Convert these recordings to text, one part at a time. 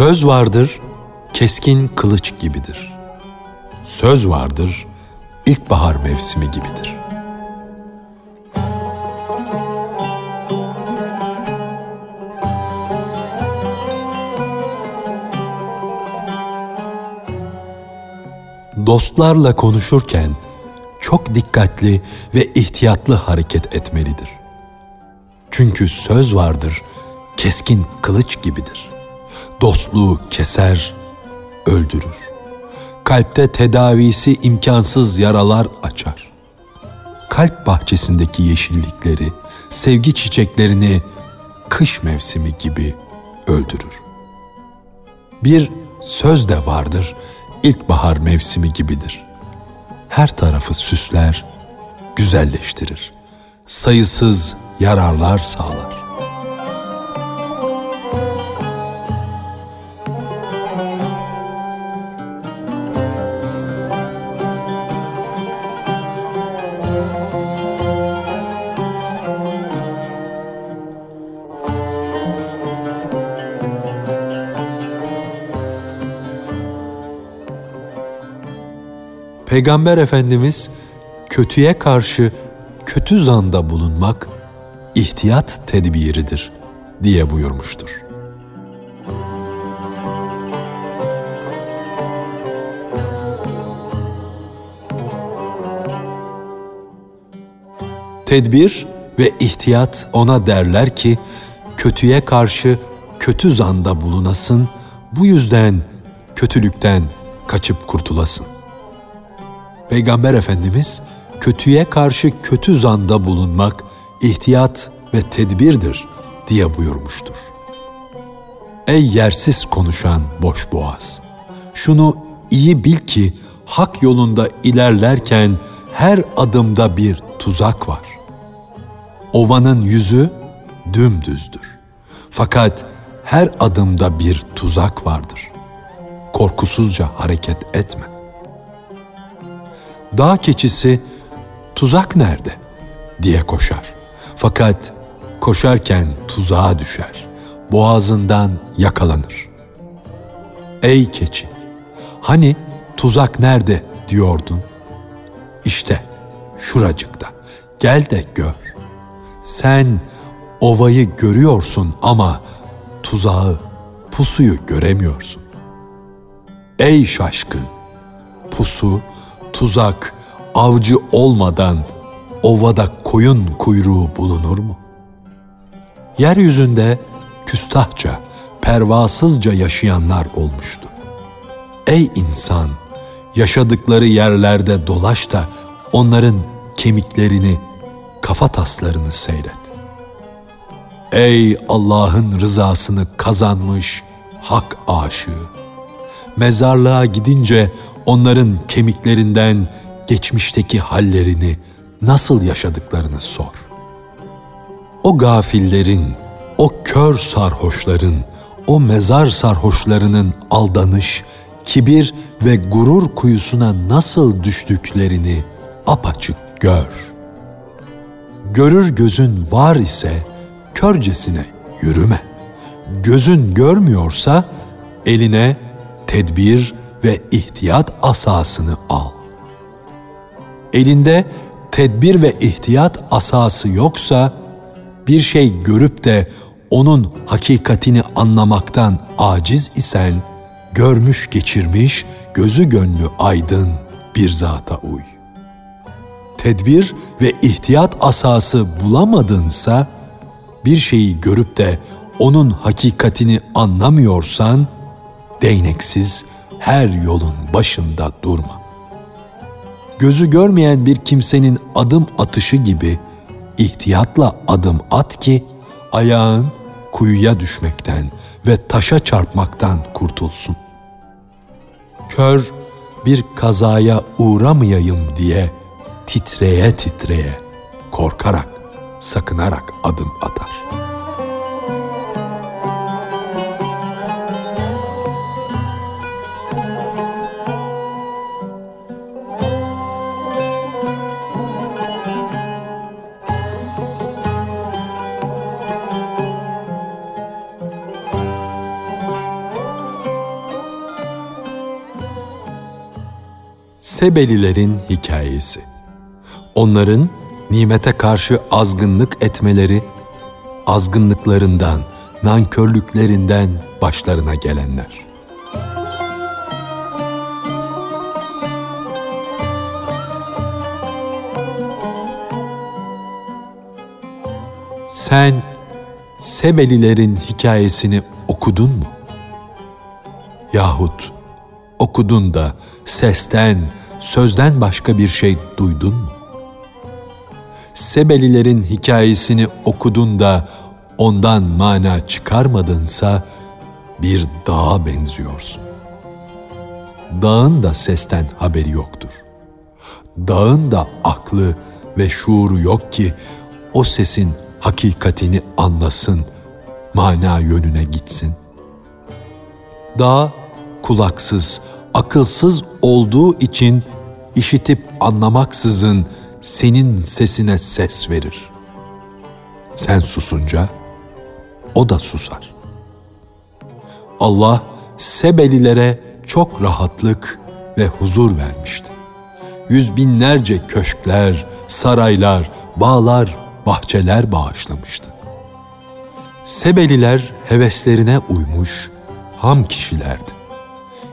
Söz vardır, keskin kılıç gibidir. Söz vardır, ilkbahar mevsimi gibidir. Dostlarla konuşurken çok dikkatli ve ihtiyatlı hareket etmelidir. Çünkü söz vardır, keskin kılıç gibidir. Dostluğu keser, öldürür. Kalpte tedavisi imkansız yaralar açar. Kalp bahçesindeki yeşillikleri, sevgi çiçeklerini kış mevsimi gibi öldürür. Bir söz de vardır, ilkbahar mevsimi gibidir. Her tarafı süsler, güzelleştirir. Sayısız yararlar sağlar. Peygamber Efendimiz kötüye karşı kötü zanda bulunmak ihtiyat tedbiridir diye buyurmuştur. Tedbir ve ihtiyat ona derler ki kötüye karşı kötü zanda bulunasın, bu yüzden kötülükten kaçıp kurtulasın. Peygamber Efendimiz kötüye karşı kötü zanda bulunmak ihtiyat ve tedbirdir diye buyurmuştur. Ey yersiz konuşan boş boğaz! Şunu iyi bil ki hak yolunda ilerlerken her adımda bir tuzak var. Ovanın yüzü dümdüzdür. Fakat her adımda bir tuzak vardır. Korkusuzca hareket etme. Dağ keçisi tuzak nerede diye koşar. Fakat koşarken tuzağa düşer. Boğazından yakalanır. Ey keçi, hani tuzak nerede diyordun? İşte şuracıkta. Gel de gör. Sen ovayı görüyorsun ama tuzağı, pusuyu göremiyorsun. Ey şaşkın, pusu, tuzak, avcı olmadan ovada koyun kuyruğu bulunur mu? Yeryüzünde küstahça, pervasızca yaşayanlar olmuştu. Ey insan, yaşadıkları yerlerde dolaş da onların kemiklerini, kafa taslarını seyret. Ey Allah'ın rızasını kazanmış hak aşığı! Mezarlığa gidince onların kemiklerinden geçmişteki hallerini, nasıl yaşadıklarını sor. O gafillerin, o kör sarhoşların, o mezar sarhoşlarının aldanış, kibir ve gurur kuyusuna nasıl düştüklerini apaçık gör. Görür gözün var ise körcesine yürüme. Gözün görmüyorsa eline tedbir ve ihtiyat asasını al. Elinde tedbir ve ihtiyat asası yoksa bir şey görüp de onun hakikatini anlamaktan aciz isen görmüş geçirmiş gözü gönlü aydın bir zata uy. Tedbir ve ihtiyat asası bulamadınsa bir şeyi görüp de onun hakikatini anlamıyorsan değneksiz her yolun başında durma. Gözü görmeyen bir kimsenin adım atışı gibi ihtiyatla adım at ki ayağın kuyuya düşmekten ve taşa çarpmaktan kurtulsun. Kör bir kazaya uğramayayım diye titreye titreye, korkarak, sakınarak adım atar. Sebelilerin hikayesi. Onların nimete karşı azgınlık etmeleri, azgınlıklarından, nankörlüklerinden başlarına gelenler. Sen Sebelilerin hikayesini okudun mu? Yahut okudun da sesten, sözden başka bir şey duydun mu? Sebelilerin hikayesini okudun da ondan mana çıkarmadınsa bir dağa benziyorsun. Dağın da sesten haberi yoktur. Dağın da aklı ve şuuru yok ki o sesin hakikatini anlasın, mana yönüne gitsin. Dağ kulaksız, akılsız olduğu için işitip anlamaksızın senin sesine ses verir. Sen susunca o da susar. Allah Sebelilere çok rahatlık ve huzur vermişti. Yüz binlerce köşkler, saraylar, bağlar, bahçeler bağışlamıştı. Sebeliler heveslerine uymuş ham kişilerdi.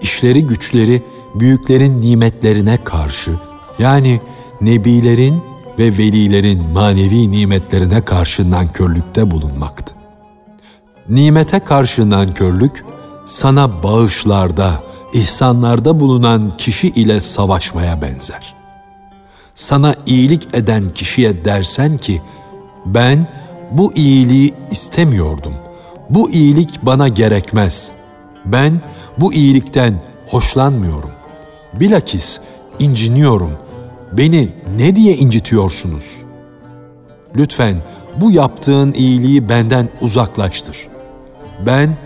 İşleri güçleri büyüklerin nimetlerine karşı yani nebilerin ve velilerin manevi nimetlerine karşı nankörlükte bulunmaktı. Nimete karşı nankörlük, sana bağışlarda, ihsanlarda bulunan kişi ile savaşmaya benzer. Sana iyilik eden kişiye dersen ki, ben bu iyiliği istemiyordum. Bu iyilik bana gerekmez. Ben bu iyilikten hoşlanmıyorum. Bilakis inciniyorum. Beni ne diye incitiyorsunuz? Lütfen bu yaptığın iyiliği benden uzaklaştır. Ben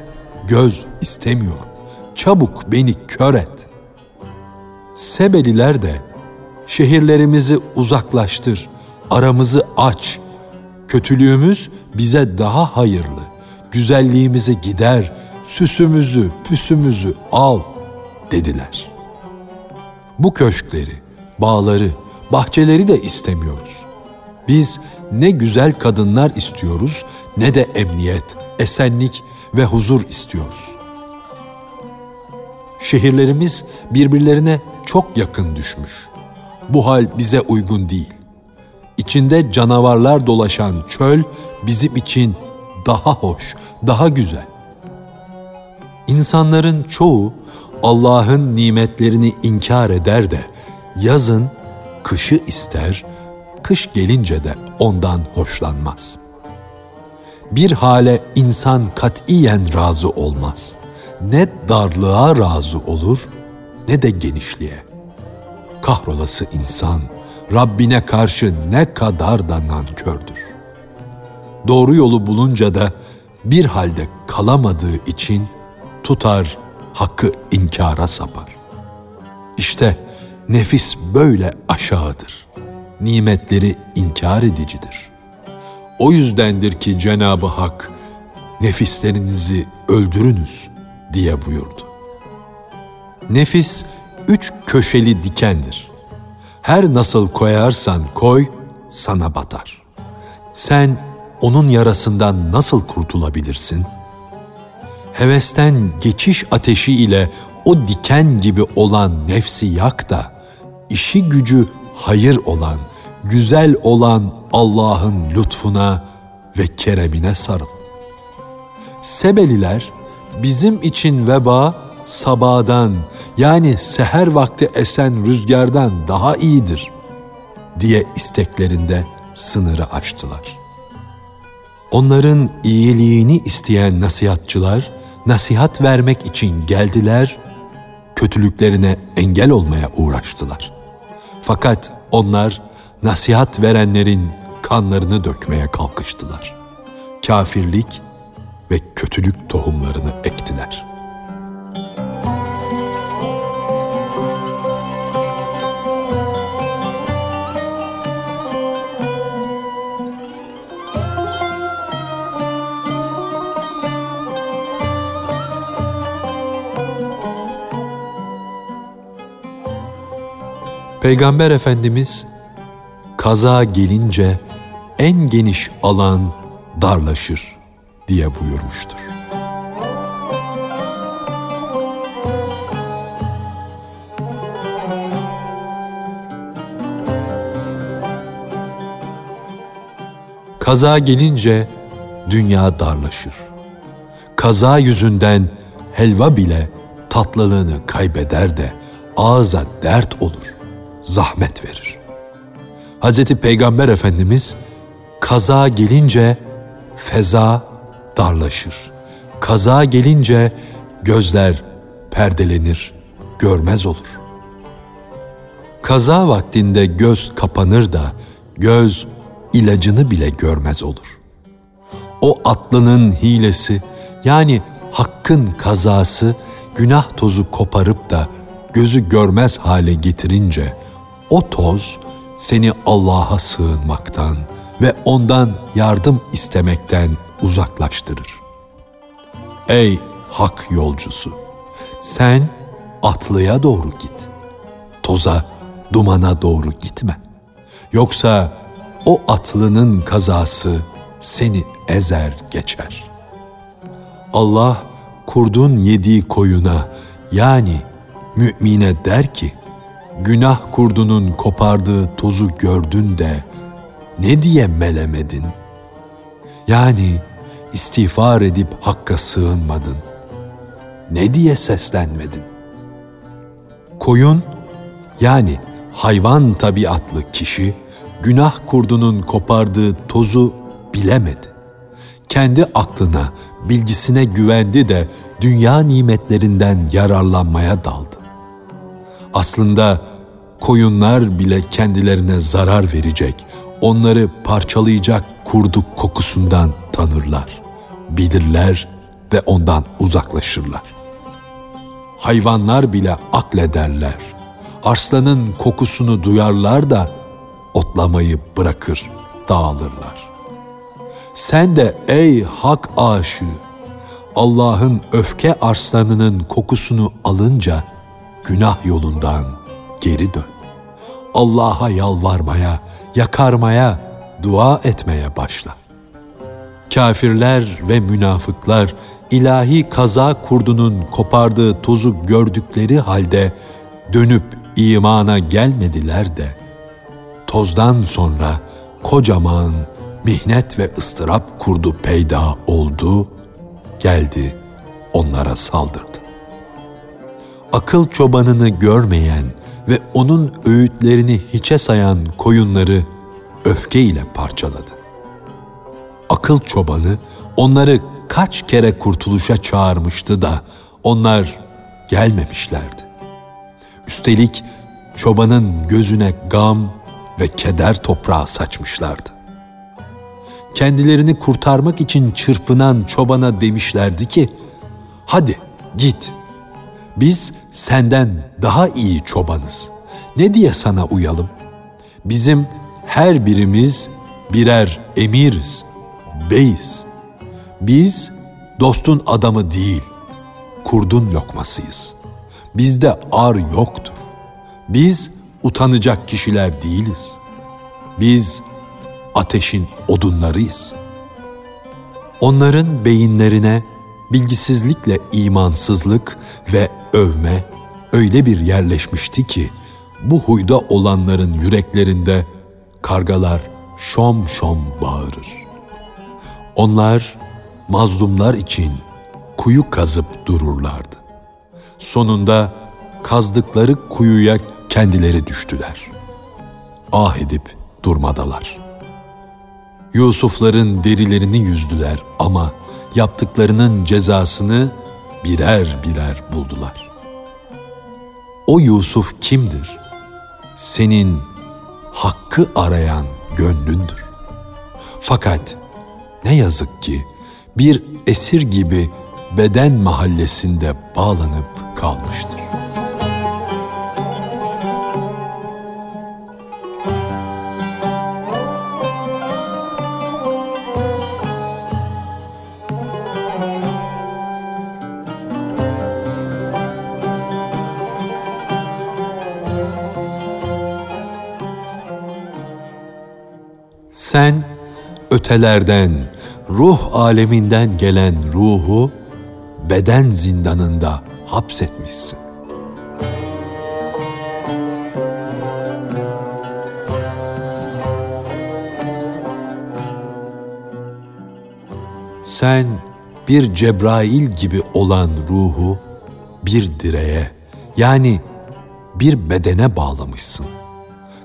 göz istemiyorum. Çabuk beni kör et. Sebeliler de şehirlerimizi uzaklaştır, aramızı aç. Kötülüğümüz bize daha hayırlı. Güzelliğimizi gider, süsümüzü, püsümüzü al dediler. Bu köşkleri, bağları, bahçeleri de istemiyoruz. Biz ne güzel kadınlar istiyoruz ne de emniyet, esenlik ve huzur istiyoruz. Şehirlerimiz birbirlerine çok yakın düşmüş. Bu hal bize uygun değil. İçinde canavarlar dolaşan çöl bizim için daha hoş, daha güzel. İnsanların çoğu Allah'ın nimetlerini inkar eder de yazın kışı ister, kış gelince de ondan hoşlanmaz. Bir hale insan katiyen razı olmaz. Ne darlığa razı olur ne de genişliğe. Kahrolası insan Rabbine karşı ne kadar da nankördür. Doğru yolu bulunca da bir halde kalamadığı için tutar hakkı inkara sapar. İşte nefis böyle aşağıdır. Nimetleri inkar edicidir. O yüzdendir ki Cenabı Hak nefislerinizi öldürünüz diye buyurdu. Nefis üç köşeli dikendir. Her nasıl koyarsan koy sana batar. Sen onun yarasından nasıl kurtulabilirsin?'' Hevesten geçiş ateşi ile o diken gibi olan nefsi yak da, işi gücü hayır olan, güzel olan Allah'ın lütfuna ve keremine sarıl. Sebeliler bizim için veba sabadan yani seher vakti esen rüzgardan daha iyidir diye isteklerinde sınırı aştılar. Onların iyiliğini isteyen nasihatçılar nasihat vermek için geldiler, kötülüklerine engel olmaya uğraştılar. Fakat onlar nasihat verenlerin kanlarını dökmeye kalkıştılar. Kafirlik ve kötülük tohumlarını ektiler.'' Peygamber Efendimiz kaza gelince en geniş alan darlaşır diye buyurmuştur. Kaza gelince dünya darlaşır. Kaza yüzünden helva bile tatlılığını kaybeder de ağza dert olur, zahmet verir. Hz. Peygamber Efendimiz kaza gelince feza darlaşır. Kaza gelince gözler perdelenir, görmez olur. Kaza vaktinde göz kapanır da göz ilacını bile görmez olur. O atlının hilesi yani hakkın kazası günah tozu koparıp da gözü görmez hale getirince o toz seni Allah'a sığınmaktan ve ondan yardım istemekten uzaklaştırır. Ey hak yolcusu! Sen atlıya doğru git. Toza, dumana doğru gitme. Yoksa o atlının kazası seni ezer geçer. Allah kurdun yediği koyuna yani mümine der ki, günah kurdunun kopardığı tozu gördün de ne diye melemedin? Yani istiğfar edip hakka sığınmadın. Ne diye seslenmedin? Koyun yani hayvan tabiatlı kişi günah kurdunun kopardığı tozu bilemedi. Kendi aklına, bilgisine güvendi de dünya nimetlerinden yararlanmaya daldı. Aslında koyunlar bile kendilerine zarar verecek, onları parçalayacak kurduk kokusundan tanırlar, bilirler ve ondan uzaklaşırlar. Hayvanlar bile aklederler. Arslanın kokusunu duyarlar da otlamayı bırakır, dağılırlar. Sen de ey hak aşığı, Allah'ın öfke arslanının kokusunu alınca günah yolundan geri dön. Allah'a yalvarmaya, yakarmaya, dua etmeye başla. Kafirler ve münafıklar ilahi kaza kurdunun kopardığı tozu gördükleri halde dönüp imana gelmediler de tozdan sonra kocaman mihnet ve ıstırap kurdu peyda oldu, geldi onlara saldırdı. Akıl çobanını görmeyen ve onun öğütlerini hiçe sayan koyunları öfke ile parçaladı. Akıl çobanı onları kaç kere kurtuluşa çağırmıştı da onlar gelmemişlerdi. Üstelik çobanın gözüne gam ve keder toprağı saçmışlardı. Kendilerini kurtarmak için çırpınan çobana demişlerdi ki, hadi git, biz senden daha iyi çobanız. Ne diye sana uyalım? Bizim her birimiz birer emiriz, beyiz. Biz dostun adamı değil, kurdun lokmasıyız. Bizde ar yoktur. Biz utanacak kişiler değiliz. Biz ateşin odunlarıyız. Onların beyinlerine bilgisizlikle imansızlık ve övme öyle bir yerleşmişti ki bu huyda olanların yüreklerinde kargalar şom şom bağırır. Onlar mazlumlar için kuyu kazıp dururlardı. Sonunda kazdıkları kuyuya kendileri düştüler. Ah edip durmadalar. Yusufların derilerini yüzdüler ama yaptıklarının cezasını birer birer buldular. O Yusuf kimdir? Senin hakkı arayan gönlündür. Fakat ne yazık ki bir esir gibi beden mahallesinde bağlanıp kalmıştır. Sen ötelerden, ruh aleminden gelen ruhu beden zindanında hapsetmişsin. Sen bir Cebrail gibi olan ruhu bir direğe yani bir bedene bağlamışsın.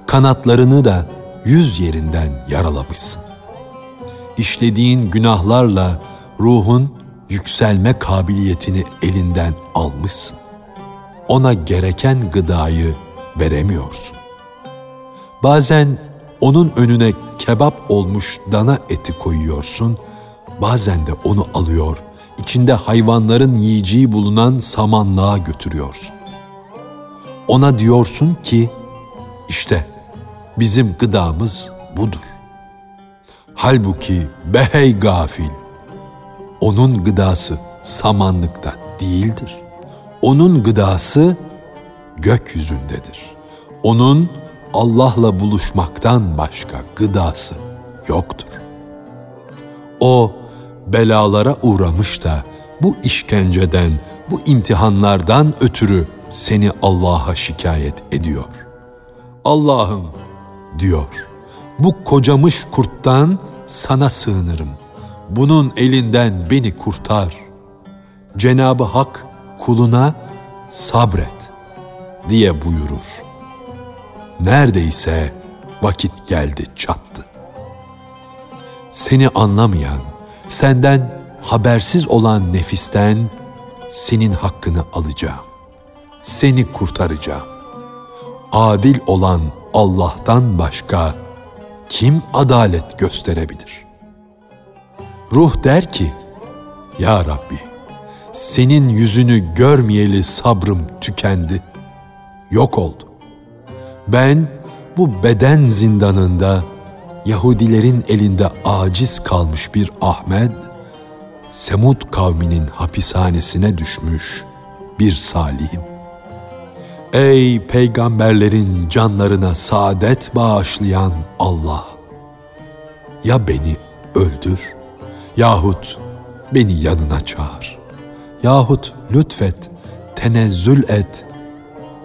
Kanatlarını da yüz yerinden yaralamışsın. İşlediğin günahlarla ruhun yükselme kabiliyetini elinden almışsın. Ona gereken gıdayı veremiyorsun. Bazen onun önüne kebap olmuş dana eti koyuyorsun, bazen de onu alıyor, içinde hayvanların yiyeceği bulunan samanlığa götürüyorsun. Ona diyorsun ki, işte bizim gıdamız budur. Halbuki behey gafil, onun gıdası samanlıkta değildir. Onun gıdası gökyüzündedir. Onun Allah'la buluşmaktan başka gıdası yoktur. O belalara uğramış da bu işkenceden, bu imtihanlardan ötürü seni Allah'a şikayet ediyor. Allah'ım diyor. Bu kocamış kurttan sana sığınırım. Bunun elinden beni kurtar. Cenabı Hak kuluna sabret diye buyurur. Neredeyse vakit geldi çattı. Seni anlamayan, senden habersiz olan nefisten senin hakkını alacağım. Seni kurtaracağım. Adil olan Allah'tan başka kim adalet gösterebilir? Ruh der ki, Ya Rabbi, senin yüzünü görmeyeli sabrım tükendi, yok oldu. Ben bu beden zindanında Yahudilerin elinde aciz kalmış bir Ahmet, Semud kavminin hapishanesine düşmüş bir salihim. Ey peygamberlerin canlarına saadet bağışlayan Allah! Ya beni öldür yahut beni yanına çağır. Yahut lütfet, tenezzül et,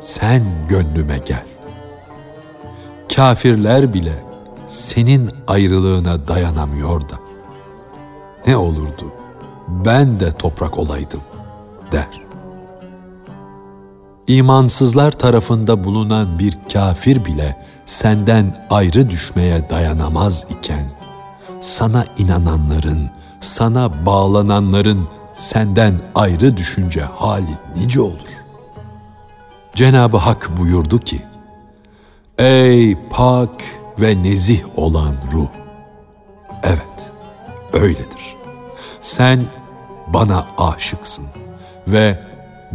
sen gönlüme gel. Kafirler bile senin ayrılığına dayanamıyor da. Ne olurdu ben de toprak olaydım der imansızlar tarafında bulunan bir kafir bile senden ayrı düşmeye dayanamaz iken, sana inananların, sana bağlananların senden ayrı düşünce hali nice olur? Cenab-ı Hak buyurdu ki, Ey pak ve nezih olan ruh! Evet, öyledir. Sen bana aşıksın ve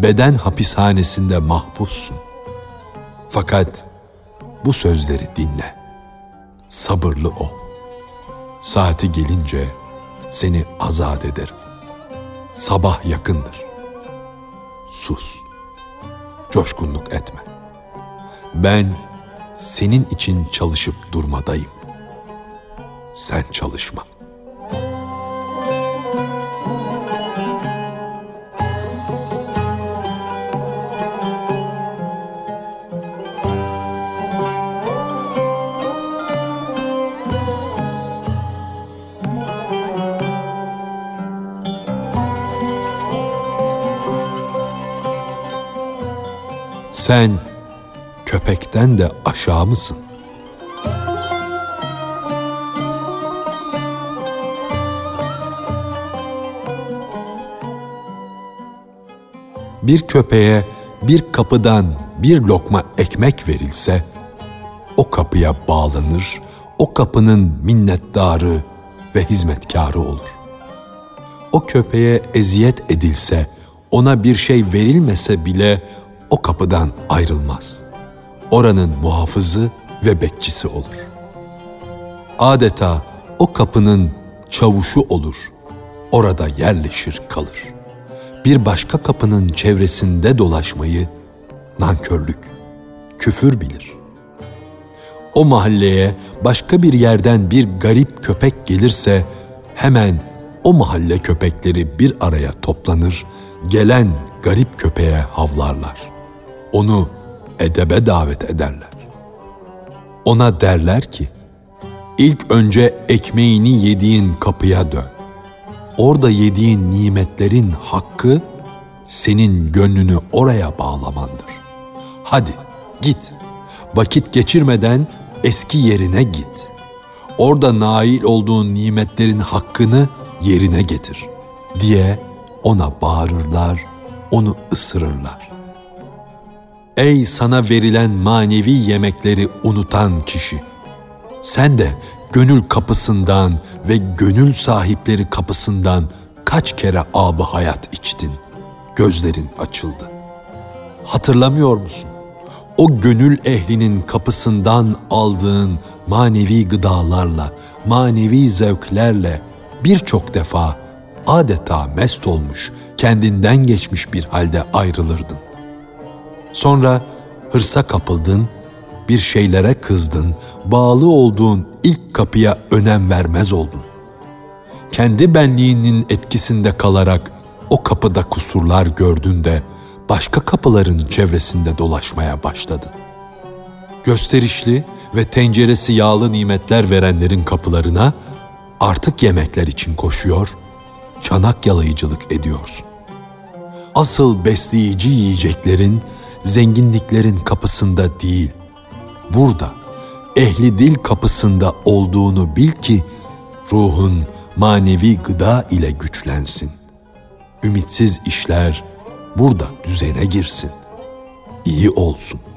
beden hapishanesinde mahpussun. Fakat bu sözleri dinle. Sabırlı ol. Saati gelince seni azat ederim. Sabah yakındır. Sus. Coşkunluk etme. Ben senin için çalışıp durmadayım. Sen çalışma. Sen köpekten de aşağı mısın? Bir köpeğe bir kapıdan bir lokma ekmek verilse, o kapıya bağlanır, o kapının minnettarı ve hizmetkarı olur. O köpeğe eziyet edilse, ona bir şey verilmese bile o kapıdan ayrılmaz. Oranın muhafızı ve bekçisi olur. Adeta o kapının çavuşu olur. Orada yerleşir kalır. Bir başka kapının çevresinde dolaşmayı nankörlük, küfür bilir. O mahalleye başka bir yerden bir garip köpek gelirse hemen o mahalle köpekleri bir araya toplanır, gelen garip köpeğe havlarlar. Onu edebe davet ederler. Ona derler ki, ilk önce ekmeğini yediğin kapıya dön. Orada yediğin nimetlerin hakkı senin gönlünü oraya bağlamandır. Hadi git. Vakit geçirmeden eski yerine git. Orada nail olduğun nimetlerin hakkını yerine getir diye ona bağırırlar, onu ısırırlar. Ey sana verilen manevi yemekleri unutan kişi! Sen de gönül kapısından ve gönül sahipleri kapısından kaç kere abı hayat içtin, gözlerin açıldı. Hatırlamıyor musun? O gönül ehlinin kapısından aldığın manevi gıdalarla, manevi zevklerle birçok defa adeta mest olmuş, kendinden geçmiş bir halde ayrılırdın. Sonra hırsa kapıldın, bir şeylere kızdın, bağlı olduğun ilk kapıya önem vermez oldun. Kendi benliğinin etkisinde kalarak o kapıda kusurlar gördün de başka kapıların çevresinde dolaşmaya başladın. Gösterişli ve tenceresi yağlı nimetler verenlerin kapılarına artık yemekler için koşuyor, çanak yalayıcılık ediyorsun. Asıl besleyici yiyeceklerin, zenginliklerin kapısında değil, burada, ehli dil kapısında olduğunu bil ki, ruhun manevi gıda ile güçlensin. Ümitsiz işler burada düzene girsin. İyi olsun.''